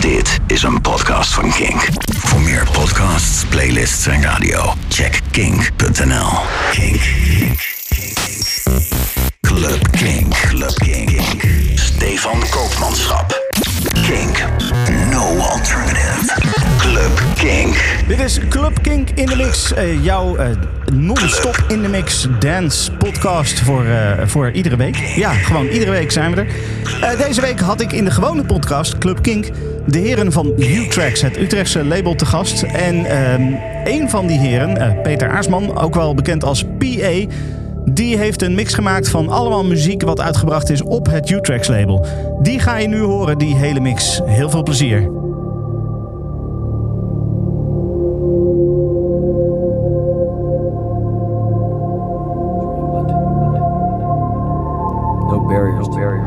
Dit is een podcast van Kink. Voor meer podcasts, playlists en radio, check kink.nl. Kink. Kink. Kink. Club Kink. Club Kink. Stefan Koopmanschap. Kink. No alternative. Club Kink. Dit is Club Kink in de Mix. eh, jouw eh, non-stop in de mix dance podcast voor, eh, voor iedere week. Ja, gewoon iedere week zijn we er. Deze week had ik in de gewone podcast Club Kink de heren van U-Tracks, het Utrechtse label, te gast. En ehm, een van die heren, eh, Peter Aarsman, ook wel bekend als PA... Die heeft een mix gemaakt van allemaal muziek wat uitgebracht is op het U-Tracks label. Die ga je nu horen, die hele mix. Heel veel plezier. No barriers, barriers, barriers,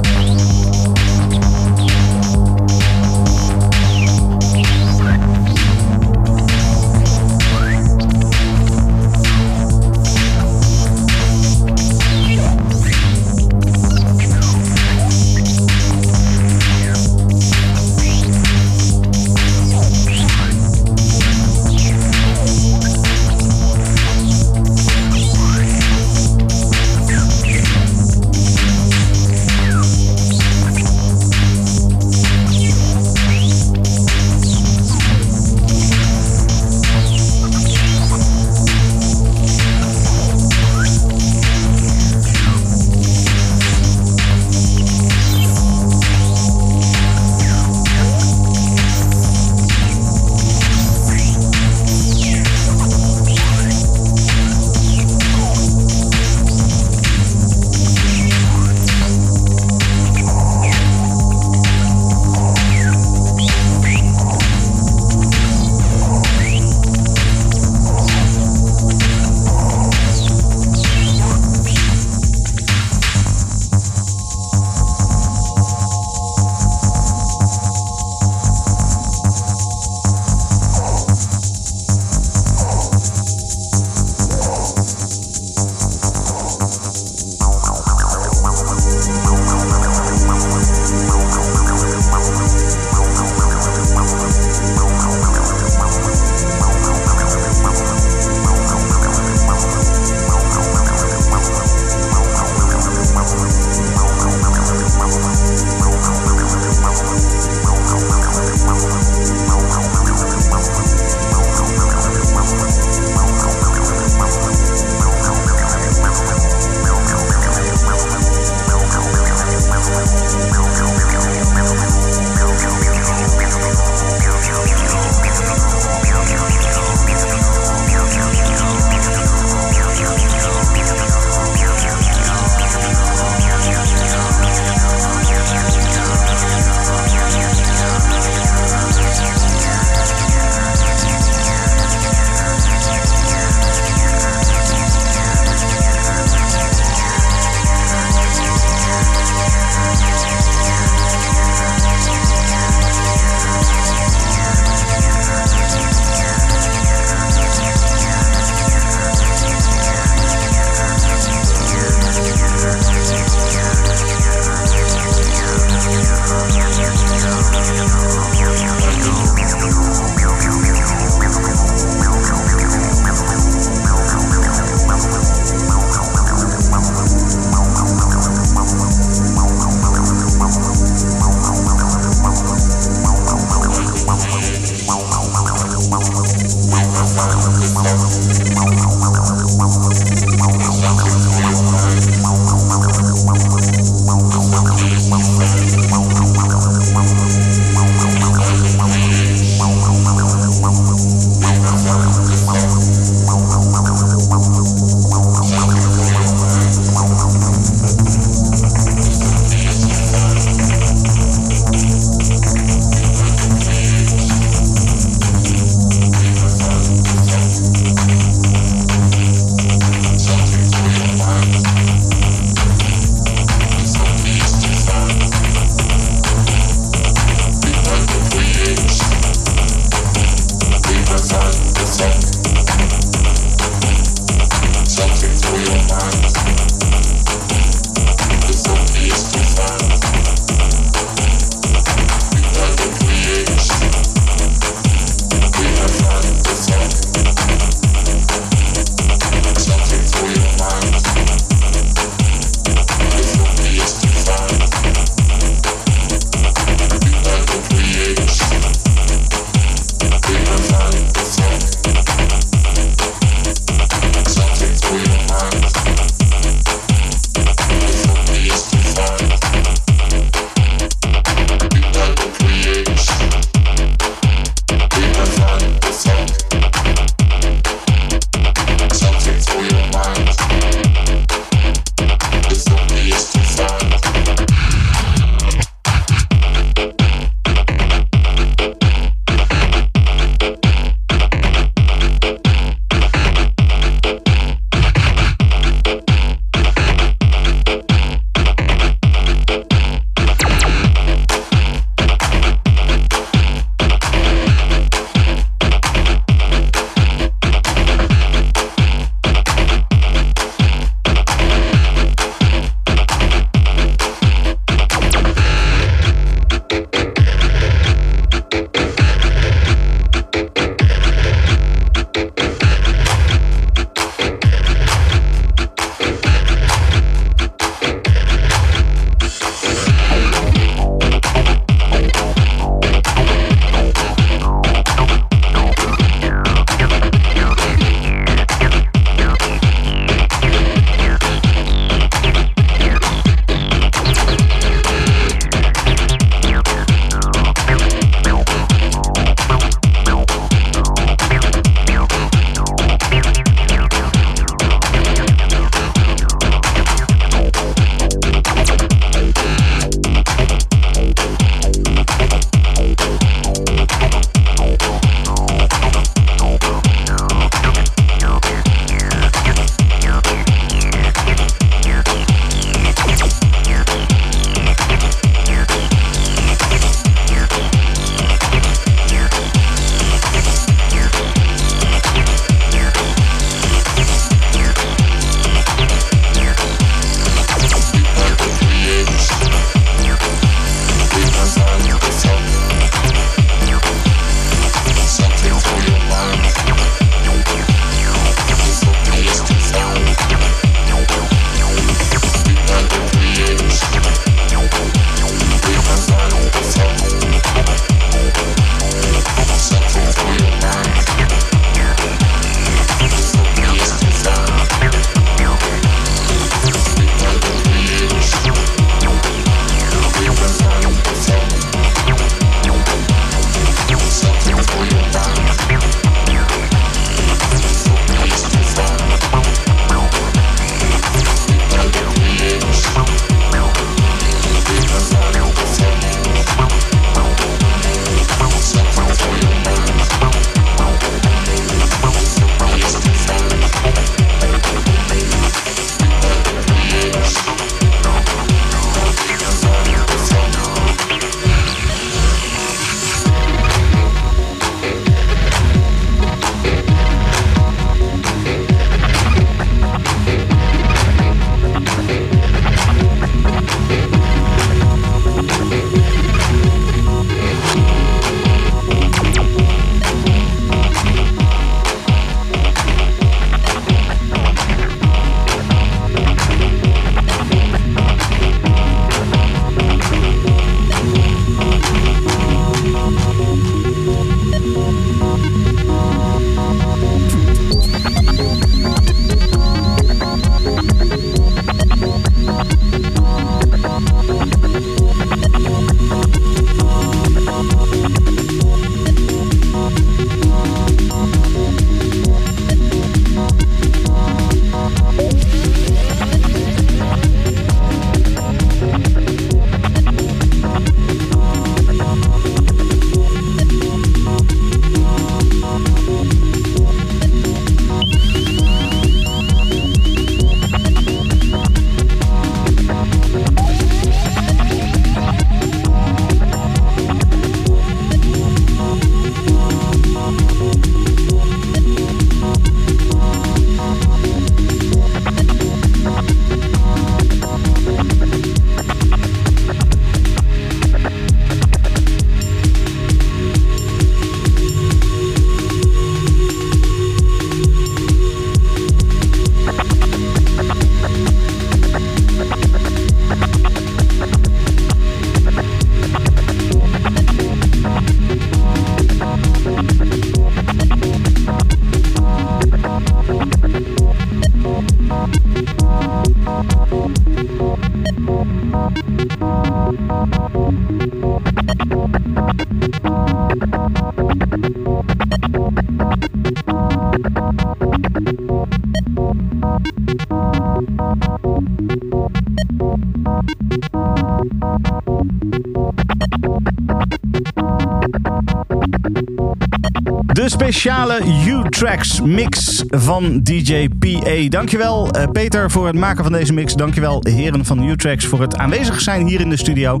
speciale U-Tracks mix van DJ PA. Dankjewel uh, Peter voor het maken van deze mix. Dankjewel heren van U-Tracks voor het aanwezig zijn hier in de studio.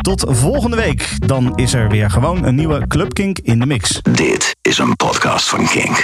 Tot volgende week. Dan is er weer gewoon een nieuwe Club Kink in de mix. Dit is een podcast van Kink.